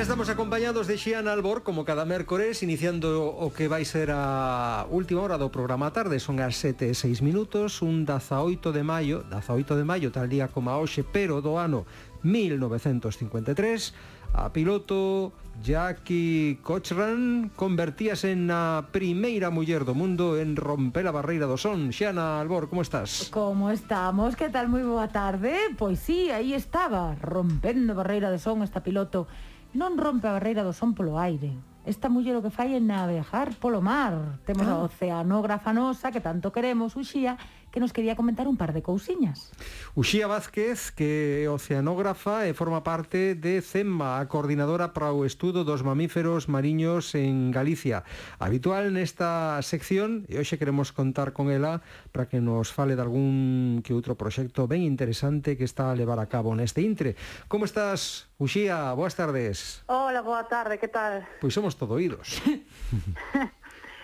Xa estamos acompañados de Xiana Albor como cada mércores iniciando o que vai ser a última hora do programa tarde, son as 7 e 6 minutos, un 18 de maio, 18 de maio tal día como a hoxe, pero do ano 1953, a piloto Jackie Cochran convertíase na primeira muller do mundo en romper a barreira do son. Xiana Albor, como estás? Como estamos? Que tal? Moi boa tarde. Pois sí, aí estaba, rompendo barreira do son esta piloto non rompe a barreira do son polo aire. Esta muller o que fai é navegar polo mar. Temos ah. a oceanógrafa nosa que tanto queremos, Uxía, que nos quería comentar un par de cousiñas. Uxía Vázquez, que é oceanógrafa e forma parte de CEMMA, a coordinadora para o estudo dos mamíferos mariños en Galicia. Habitual nesta sección, e hoxe queremos contar con ela para que nos fale de algún que outro proxecto ben interesante que está a levar a cabo neste intre. Como estás, Uxía? Boas tardes. Hola, boa tarde, que tal? Pois somos todo oídos.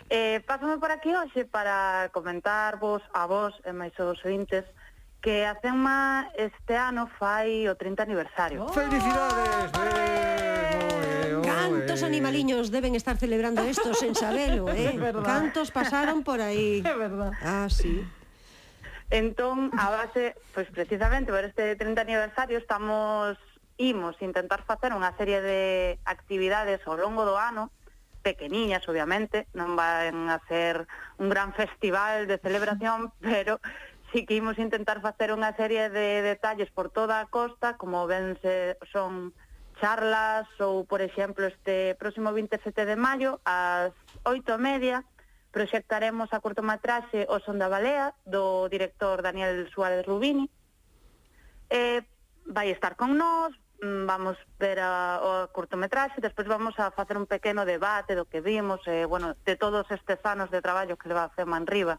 Eh, pásame por aquí hoxe para comentar vos, a vos e máis aos ointes que a CEMA este ano fai o 30 aniversario. Oh, Felicidades! Eh, oh, eh, Cantos animaliños deben estar celebrando esto sen sabelo, eh? Cantos pasaron por aí. É verdad. Ah, sí. Entón, a base, pois precisamente por este 30 aniversario estamos imos intentar facer unha serie de actividades ao longo do ano uh pequeniñas, obviamente, non van a ser un gran festival de celebración, pero sí que imos intentar facer unha serie de detalles por toda a costa, como ben se son charlas ou, por exemplo, este próximo 27 de maio, ás oito e media, proxectaremos a curtometraxe O son da balea, do director Daniel Suárez Rubini. Eh, vai estar con nós, Mm, vamos ver a, o curtometraxe, despois vamos a facer un pequeno debate do que vimos, e, bueno, de todos estes anos de traballo que leva a FEMA en Riba.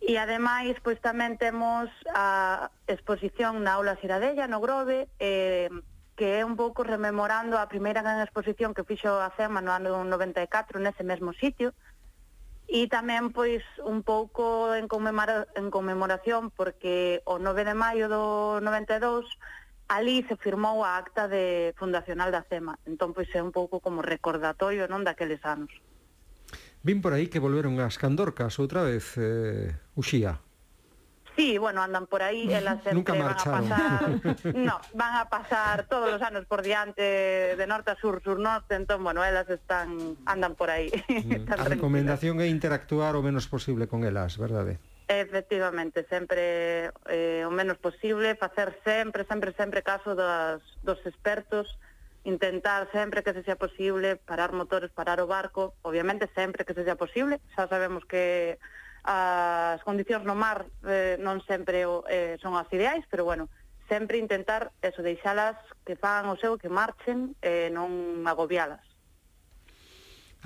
E ademais, pois tamén temos a exposición na aula Ciradella, no Grove, eh, que é un pouco rememorando a primeira gran exposición que fixo a FEMA no ano 94 nese mesmo sitio, E tamén, pois, un pouco en, conmemora, en conmemoración, porque o 9 de maio do 92 ali se firmou a acta de fundacional da CEMA. Entón, pois é un pouco como recordatorio non daqueles anos. Vin por aí que volveron as candorcas outra vez, eh, Uxía. Sí, bueno, andan por aí, elas sempre Nunca marcharon. van a pasar, no, van a pasar todos os anos por diante de norte a sur, sur norte, entón, bueno, elas están andan por aí. Mm. a recomendación é interactuar o menos posible con elas, verdade? Efectivamente, sempre eh, o menos posible, facer sempre, sempre, sempre caso das, dos expertos, intentar sempre que se sea posible parar motores, parar o barco, obviamente sempre que se sea posible, xa sabemos que as condicións no mar eh, non sempre eh, son as ideais, pero bueno, sempre intentar eso, deixalas que fagan o seu, que marchen, eh, non agobialas.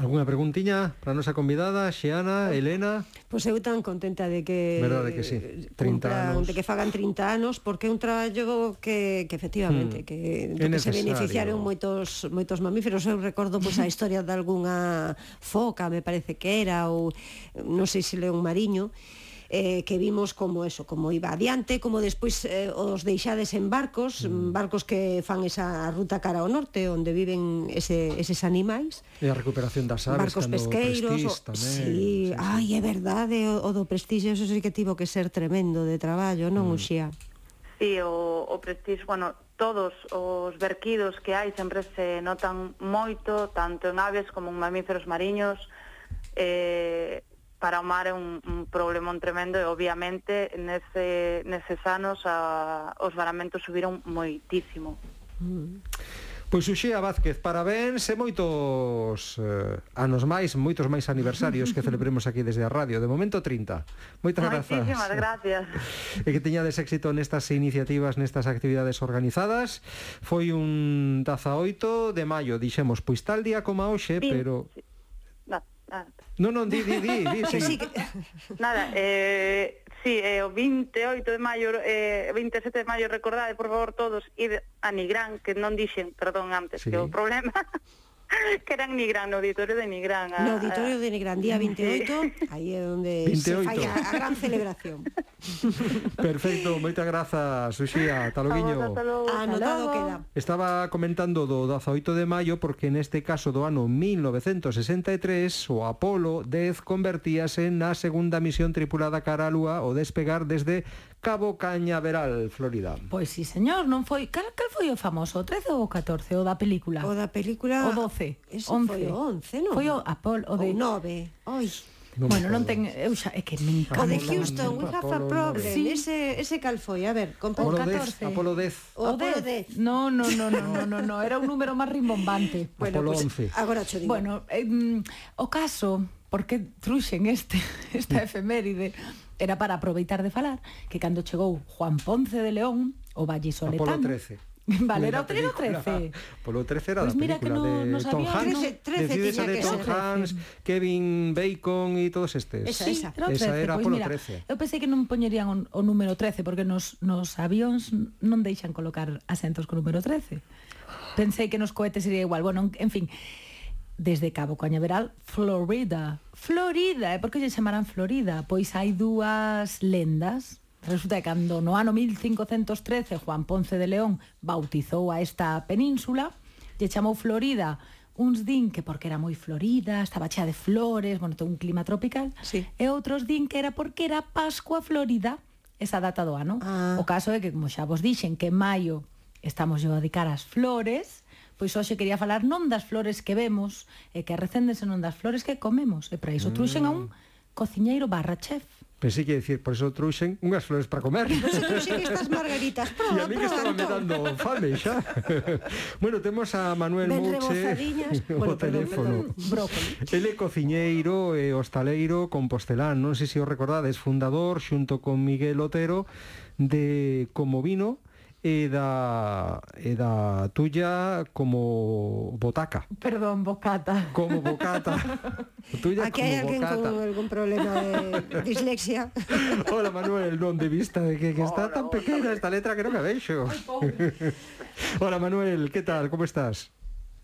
Alguna preguntiña para a nosa convidada, Xeana, Elena? Pois eu tan contenta de que... Verdade que sí, 30 anos. De que fagan 30 anos, porque é un traballo que, que efectivamente, hmm. que, que se beneficiaron moitos, moitos mamíferos. Eu recordo pois, a historia de algunha foca, me parece que era, ou non sei se le un mariño, eh, que vimos como eso, como iba adiante, como despois eh, os deixades en barcos, mm. mm. barcos que fan esa ruta cara ao norte onde viven ese, eses animais. E a recuperación das aves, barcos pesqueiros, o... tamén. Sí, sí, sí, ai, é verdade, o, o do prestigio, eso sí que tivo que ser tremendo de traballo, non, mm. Uxía? Sí, o, o prestigio, bueno, todos os verquidos que hai sempre se notan moito, tanto en aves como en mamíferos mariños, eh, para o mar é un, un problemón tremendo e obviamente nese, neses anos a, os varamentos subiron moitísimo. Mm. Pois Uxía Vázquez, parabéns e moitos eh, anos máis, moitos máis aniversarios que celebremos aquí desde a radio. De momento 30. Moitas Moitísimas grazas. Moitísimas gracias. E que teñades éxito nestas iniciativas, nestas actividades organizadas. Foi un 18 de maio, dixemos, pois tal día como hoxe, sí, pero... Sí Non, non, di, di, di, di sí. sí que... Nada, eh, sí, eh, o 28 de maio, eh, 27 de maio, recordade, por favor, todos, ir a Nigrán, que non dixen, perdón, antes, sí. que o problema que eran Nigrán, no auditorio de Nigrán. A, no ah, auditorio de Nigrán, día 28, sí. aí é onde 28. se fai a, a gran celebración. Perfecto, moitas grazas, Uxía, ata loguiño. Anotado queda. Estaba comentando do 18 de maio porque neste caso do ano 1963 o Apolo 10 convertíase na segunda misión tripulada cara a Lúa o despegar desde Cabo Cañaveral, Florida. Pois sí, señor, non foi... Cal, cal foi o famoso? O 13 ou o 14? O da película? O da película... O 12? Ese 11. foi o 11, non? Foi o, Apolo, o de... O 9. Oi. Non bueno, non ten... Eu xa, é que me encanta. O de Houston, we have a problem. Sí. Ese, ese cal foi? A ver, con Apolo 14. 10, Apolo 10. O Apolo 10. No, no, no, no, no, no, no. Era un número máis rimbombante. Bueno, Apolo pues, 11. Agora cho digo. Bueno, eh, o caso, por que truxen este, esta efeméride? era para aproveitar de falar que cando chegou Juan Ponce de León, o Valle Soletano... Apolo 13. Vale, era o 13 ou 13? Polo 13 era pues da película que no, de no sabía, Tom Hanks, 13, 13 esa de que Tom Hanks, Kevin Bacon e todos estes. Esa, sí, esa. Era, esa era pues Polo mira, 13. Eu pensei que non poñerían o, o número 13 porque nos, nos avións non deixan colocar asentos co número 13. Pensei que nos cohetes sería igual. Bueno, en fin, desde Cabo Cañaveral, Florida. Florida, e por que lle chamarán Florida? Pois hai dúas lendas Resulta que cando no ano 1513 Juan Ponce de León bautizou a esta península, lle chamou Florida uns din que porque era moi florida, estaba chea de flores, bueno, todo un clima tropical, sí. e outros din que era porque era Pascua Florida, esa data do ano. Ah. O caso é que, como xa vos dixen, que maio estamos yo a dedicar as flores, Pois hoxe quería falar non das flores que vemos e que arrecéndense non das flores que comemos. E para iso mm. truxen a un cociñeiro barra chef. Pensei que decir, por eso truxen unhas flores para comer. Pois se truxen estas margaritas, proba, E a mí que estaba me dando fame xa. bueno, temos a Manuel ben Mouche bueno, o teléfono. Brócoli. perdón. Ele cociñeiro e hostaleiro compostelán, non sei se o recordades, fundador xunto con Miguel Otero de Como Vino, e da, e da tuya como botaca. Perdón, bocata. Como bocata. tuya Aquí hai alguén bocata. con algún problema de dislexia. Hola, Manuel, non de vista de que, que está Hola, tan pequena esta letra que non me veixo. Hola, Manuel, que tal, como estás?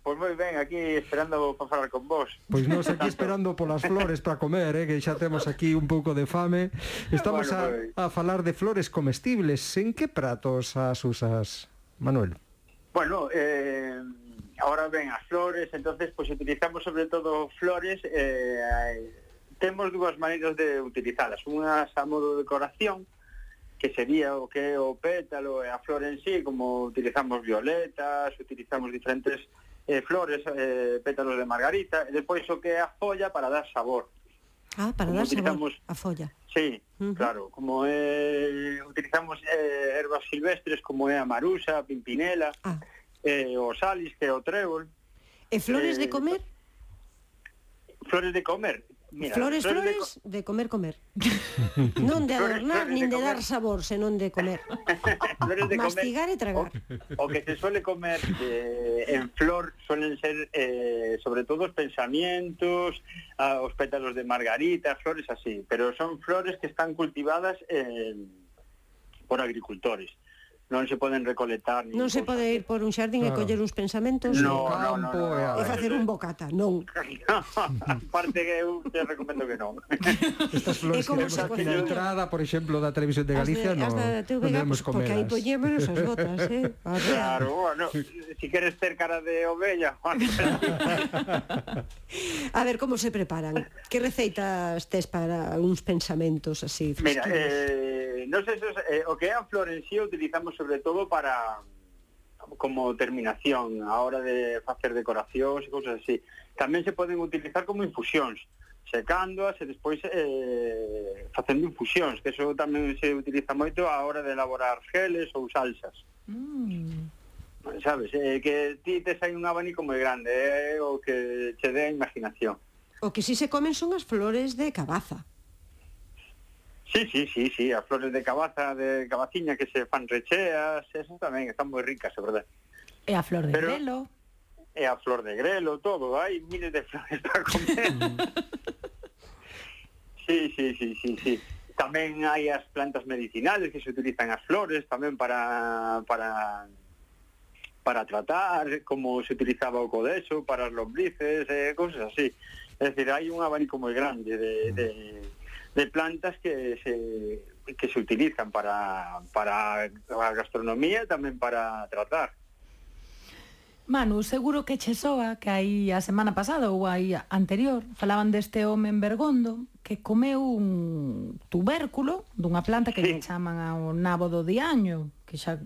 Pois moi ben, aquí esperando para falar con vos. Pois nós aquí esperando polas flores para comer, eh, que xa temos aquí un pouco de fame. Estamos bueno, a, a falar de flores comestibles. En que pratos as usas, Manuel? Bueno, eh, ahora ven as flores, entonces pois utilizamos sobre todo flores eh, temos dúas maneiras de utilizalas. Unha a modo de decoración, que sería o que é o pétalo e a flor en sí, como utilizamos violetas, utilizamos diferentes eh, flores, eh, pétalos de margarita, e despois o que é a folla para dar sabor. Ah, para como dar sabor a folla. Sí, uh -huh. claro, como é, utilizamos eh, ervas silvestres como é a marusa, a pimpinela, ah. eh, o salis, que é o trébol. E flores eh, de comer? Flores de comer, Mira, flores, flores, de, de comer, comer. non de adornar, flores, flores nin de, de dar sabor, senón de comer. flores de Mastigar comer, e tragar. O, o que se suele comer eh, en flor suelen ser eh, sobre todo os pensamientos, ah, os pétalos de margarita, flores así, pero son flores que están cultivadas eh, por agricultores non se poden recoletar Non se pode ir por un xardín claro. e coller uns pensamentos no, no, no, no, no, e facer un bocata, non. Parte que eu te recomendo que non. Estas flores que vemos aquí na entrada, por exemplo, da televisión de Galicia, non podemos comer. Porque aí poñémonos as botas, eh? Claro, bueno, si queres ter cara de ovella. A ver como se preparan. Que receitas tes para uns pensamentos así? Mira, eh eh, non sei se eh, o que é a flor en sí utilizamos sobre todo para como terminación a hora de facer decoracións e cousas así. Tamén se poden utilizar como infusións, secándoas e despois eh, facendo infusións, que eso tamén se utiliza moito a hora de elaborar geles ou salsas. Mm. Sabes, eh, que ti tes hai un abanico moi grande, eh, o que che dé a imaginación. O que si se comen son as flores de cabaza. Sí, sí, sí, sí, as flores de cabaza, de cabaciña que se fan recheas, esas tamén están moi ricas, é verdade. E a flor de Pero, grelo. E a flor de grelo, todo, hai miles de flores para comer. sí, sí, sí, sí, sí. Tamén hai as plantas medicinales que se utilizan as flores tamén para para para tratar, como se utilizaba o codeso para as lombrices, eh, cosas así. É dicir, hai un abanico moi grande de, de de plantas que se, que se utilizan para, para a gastronomía e tamén para tratar. Manu, seguro que che soa que aí a semana pasada ou aí anterior falaban deste home en Bergondo que comeu un tubérculo dunha planta que sí. lle chaman ao nabo do diaño, que xa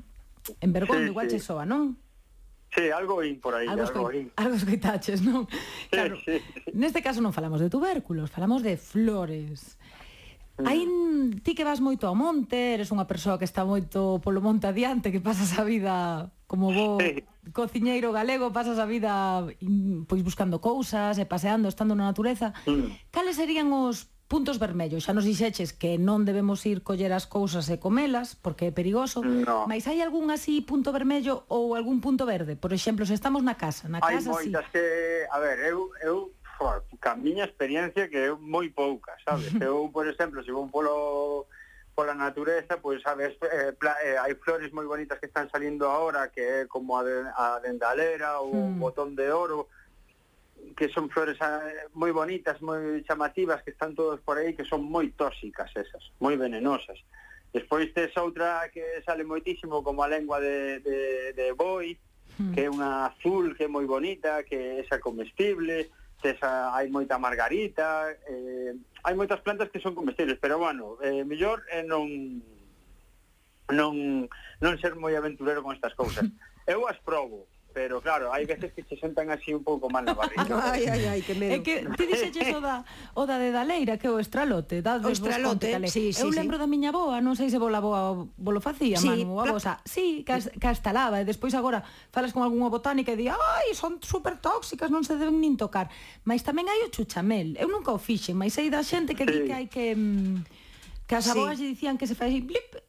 en Bergondo sí, igual sí. che soa, non? Sí, algo vin por aí, algo, algo vin. Algo escoitaches, non? Sí, claro, sí, sí. neste caso non falamos de tubérculos, falamos de flores. Mm. Aí ti que vas moito ao monte, eres unha persoa que está moito polo monte adiante, que pasas a vida como bo sí. cociñeiro galego, pasas a vida pois buscando cousas e paseando, estando na natureza. Mm. Cales serían os puntos vermellos? Xa nos dixeches que non debemos ir coller as cousas e comelas porque é perigoso, no. mais hai algún así punto vermello ou algún punto verde? Por exemplo, se estamos na casa, na casa hai moitas sí. que, a ver, eu eu joder, ca miña experiencia que é moi pouca, sabes? Eu, por exemplo, se vou polo pola natureza, pois sabes, eh, pla, eh, hai flores moi bonitas que están salindo agora, que é como a, de, a dendalera ou mm. botón de oro, que son flores eh, moi bonitas, moi chamativas, que están todos por aí, que son moi tóxicas esas, moi venenosas. Despois tes outra que sale moitísimo como a lengua de, de, de boi, mm. que é unha azul que é moi bonita, que é esa comestible, Tesa, ah, hai moita margarita, eh, hai moitas plantas que son comestibles, pero bueno, eh, mellor é eh, non non non ser moi aventurero con estas cousas. Eu as probo, pero claro, hai veces que se sentan así un pouco mal na barriga. ai, ai, ai, que medo. É que ti dixeches o da, o da de Daleira, que o estralote, da o estralote, sí, sí, Eu sí. lembro da miña boa, non sei se vola boa volo facía, sí, Manu, a vosa. Sí, que, as, que as talaba, e despois agora falas con algunha botánica e di, ai, son super tóxicas, non se deben nin tocar. Mas tamén hai o chuchamel, eu nunca o fixen, mas sei da xente que sí. di que hai que... Mm, que as aboas sí. dicían que se fai blip,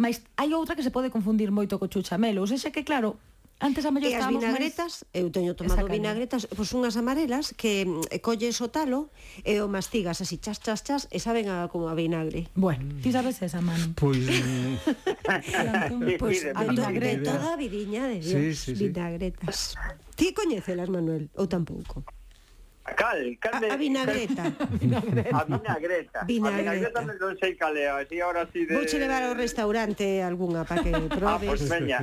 mas hai outra que se pode confundir moito co chuchamel, ou seja que claro, Antes a mellor e as vinagretas, máis... eu teño tomado vinagretas, pois unhas amarelas que eh, colles o talo e o mastigas así chas chas chas e saben a, como a vinagre. Bueno, ti sabes esa mano. Pois Pois a vinagreta a vidiña de Dios, sí, sí, sí. vinagretas. Ti coñecelas, Manuel, ou tampouco? Cal, cal de, a, a vinagreta. a vinagreta. Vinagreta. A vinagreta non sei cal é, así ahora así de Vouche levar ao restaurante algunha para que probes. Ah, pois veña.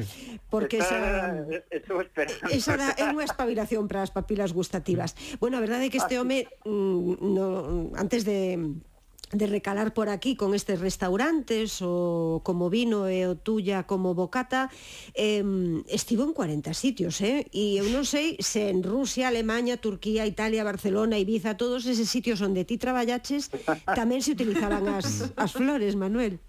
Porque esa estou esperando. Esa da, é unha espabilación para as papilas gustativas. Bueno, a verdade é que este ah, home mm, no, antes de de recalar por aquí con estes restaurantes o como vino e o tuya como bocata eh, estivo en 40 sitios eh? e eu non sei se en Rusia, Alemania, Turquía, Italia, Barcelona, Ibiza todos eses sitios onde ti traballaches tamén se utilizaban as, as flores, Manuel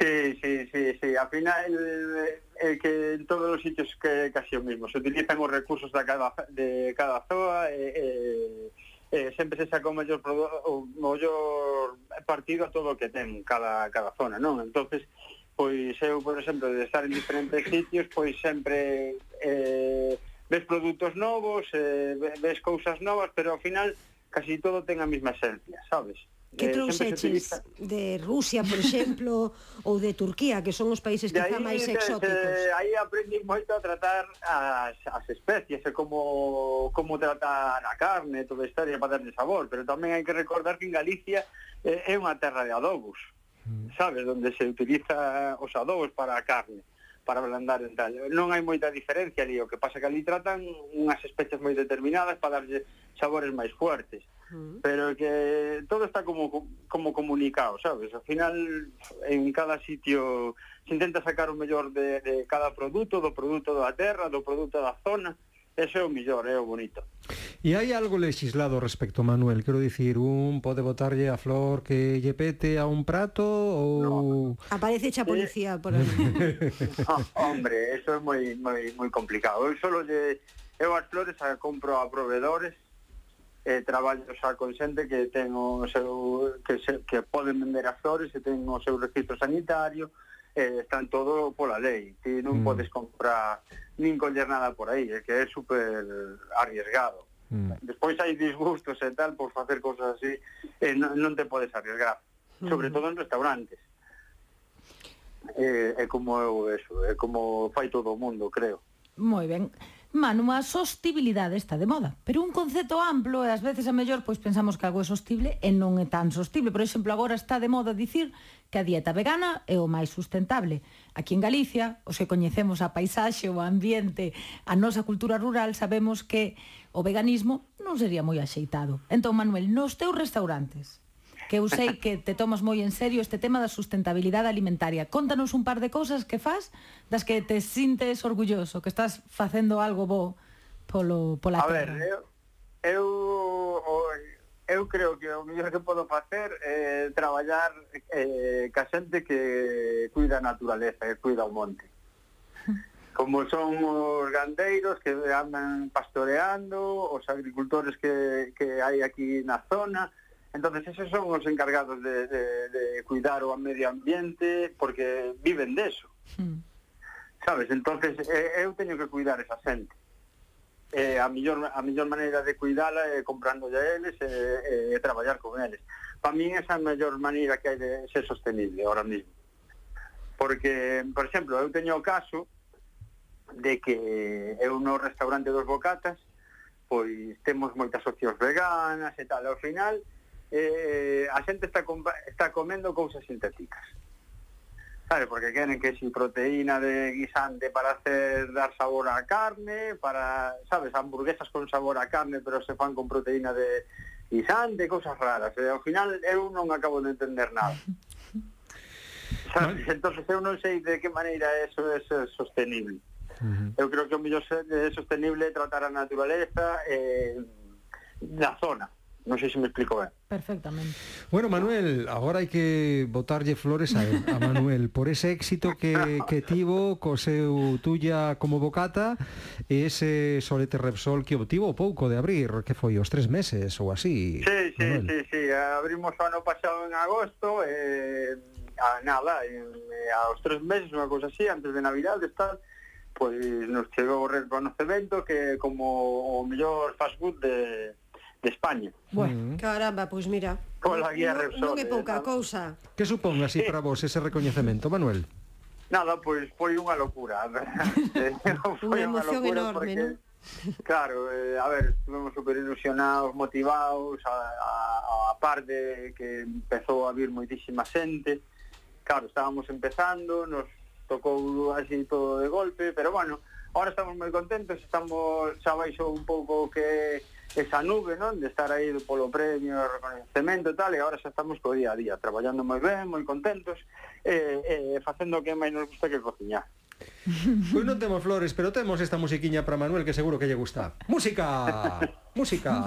Sí, sí, sí, sí. Al final, eh, eh, que en todos os sitios que casi o mismo. Se utilizan os recursos de cada, de cada zoa, eh, eh, eh, sempre se saca o mellor, o mellor partido a todo o que ten cada, cada zona, non? entonces pois eu, por exemplo, de estar en diferentes sitios, pois sempre eh, ves produtos novos, eh, ves cousas novas, pero ao final casi todo ten a mesma esencia, sabes? Que eh, trouxeches de Rusia, por exemplo, ou de Turquía, que son os países quizá máis exóticos? Eh, aí aprendi moito a tratar as, as especies e como, como tratar a carne, toda a historia para darle sabor, pero tamén hai que recordar que en Galicia eh, é unha terra de adobos, mm. sabes, onde se utiliza os adobos para a carne para ablandar en tal. Non hai moita diferencia ali, o que pasa que ali tratan unhas especies moi determinadas para darlle sabores máis fuertes. -huh. pero que todo está como como comunicado, sabes? Al final en cada sitio se intenta sacar o mellor de, de cada produto, do produto da terra, do produto da zona, Ese é o millor, é o bonito. E hai algo legislado respecto, Manuel? Quero dicir, un pode botarlle a flor que lle pete a un prato ou... No. Aparece a policía eh. por aí. ah, hombre, eso é moi, moi, moi complicado. Eu solo lle... Eu as flores a compro a proveedores eh, traballo xa con xente que ten o seu que, se, que poden vender as flores e ten o seu registro sanitario eh, están todo pola lei ti non mm. podes comprar nin coller nada por aí é que é super arriesgado mm. despois hai disgustos e tal por facer cousas así eh, non, non te podes arriesgar mm. sobre todo en restaurantes é, eh, é como eu eso, é como fai todo o mundo, creo. Moi ben. Manu, a sostibilidade está de moda, pero un concepto amplo e ás veces a mellor pois pensamos que algo é sostible e non é tan sostible. Por exemplo, agora está de moda dicir que a dieta vegana é o máis sustentable. Aquí en Galicia, os que coñecemos a paisaxe, o ambiente, a nosa cultura rural, sabemos que o veganismo non sería moi axeitado. Entón, Manuel, nos teus restaurantes, que eu sei que te tomas moi en serio este tema da sustentabilidade alimentaria. Contanos un par de cousas que faz das que te sintes orgulloso, que estás facendo algo bo polo pola A terra. ver, eu, eu eu creo que o mellor que podo facer é eh, traballar eh, ca xente que cuida a naturaleza, que cuida o monte. Como son os gandeiros que andan pastoreando, os agricultores que, que hai aquí na zona, Entonces, esos son os encargados de, de, de cuidar o medio ambiente porque viven de eso. Mm. Sabes, entonces eh, eh, eu teño que cuidar esa xente. Eh, a mellor a mellor maneira de cuidala é eh, comprando a eles e eh, eh, traballar con eles. Para min esa é a mellor maneira que hai de ser sostenible ahora mismo. Porque, por exemplo, eu teño o caso de que eu no restaurante dos bocatas pois temos moitas opcións veganas e tal, ao final eh, a xente está, está comendo cousas sintéticas. Sabe, porque queren que si proteína de guisante para hacer dar sabor a carne, para, sabes, hamburguesas con sabor a carne, pero se fan con proteína de guisante, cousas raras. E, ao final, eu non acabo de entender nada. Sabes? Entonces, eu non sei de que maneira eso é eh, sostenible. Uh -huh. Eu creo que o mellor eh, é sostenible tratar a naturaleza eh, na zona Non sei se me explico ben. Perfectamente. Bueno, Manuel, agora hai que botarlle flores a, él, a Manuel por ese éxito que, que tivo co seu tuya como bocata e ese solete Repsol que obtivo pouco de abrir, que foi os tres meses ou así. Sí, sí, Manuel. sí, sí, abrimos o ano pasado en agosto eh, a nada, en, eh, aos tres meses, unha cousa así, antes de Navidad, de estar pois nos chegou o reconocemento que como o mellor fast food de, de España. Bueno, mm. caramba, pois pues mira. Pola guía Repsol. Non é eh, pouca cousa. Que supón así para vos ese recoñecemento, Manuel? Nada, pois foi unha locura. foi unha emoción locura enorme, porque... non? Claro, eh, a ver, estuvemos super ilusionados, motivados, a, a, a par de que empezou a vir moitísima xente. Claro, estábamos empezando, nos tocou así todo de golpe, pero bueno, ahora estamos moi contentos, estamos xa baixo un pouco que esa nube, non? De estar aí polo premio, reconhecemento e tal, e agora xa estamos co día a día, traballando moi ben, moi contentos, eh, eh, e, e facendo o que máis nos gusta que cociñar. Pois non temos flores, pero temos esta musiquiña para Manuel que seguro que lle gusta. Música! Música!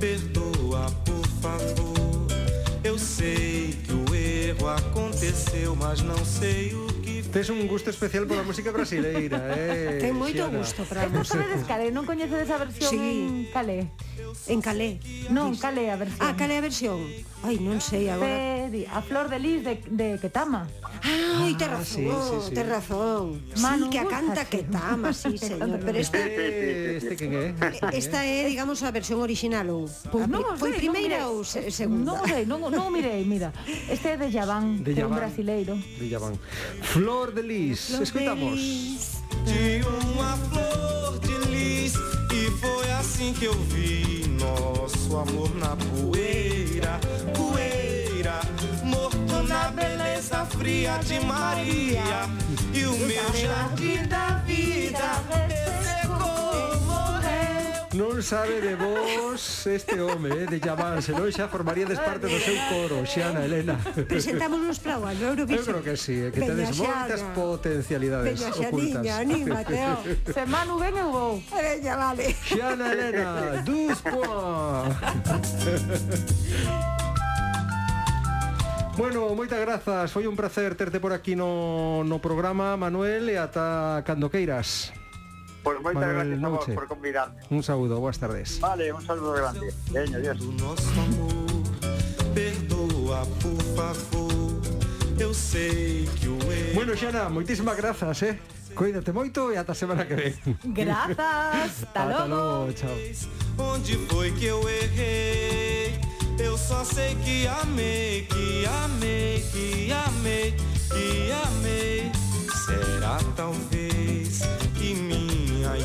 perdoa, por favor. Eu sei que o erro aconteceu, mas não sei o que. Tes un gusto especial pola música brasileira, eh? Ten moito Xiana. gusto para a música. Sabedes Calé, non coñecedes a versión sí. en Calé? En Calé? Non, Calé a versión. Ah, Calé a versión. Ai, non sei agora. Pedi, a flor de lis de, de Ketama. Ai, te razón, sí, sí, sí. te razón. Manu, sí, que a canta Ketama, sí, señor. Pero esta... Este, este quen é? Esta é, digamos, a versión original ou? Pois non Foi primeira ou segunda? Non sei, non, non mirei, mira. Este é de Yaván, de Yaván, un brasileiro. De Yaván. Flor de Lis, Flor escutamos. De uma flor de lis E foi assim que eu vi nosso amor na poeira Água fria de Maria e o meu jardim da vida. Non sabe de vos este home, eh, de llamarse, senón Xa formaríades parte do seu coro, Xiana, Elena. Presentámonos para o ano Eurovisión. Eu creo que sí, eh, que tedes moitas potencialidades Veña, ocultas. Veña, anímate, ó. Se Manu ven eu vou. Veña, vale. Xiana, Elena, duz points. Bueno, moitas grazas, foi un placer terte por aquí no, no programa, Manuel, e ata cando queiras. Pois pues moitas Manuel gracias a vos por convidarme. Un saúdo, boas tardes. Vale, un saúdo grande. Veño, adiós. Perdoa, por favor, eu sei que o Bueno, Xana, moitísimas grazas, eh? Cuídate moito e ata a semana que ven. Grazas, ata logo. Logo, chao. Onde foi que eu errei? Eu só sei que amei, que amei, que amei, que amei. Será talvez que minha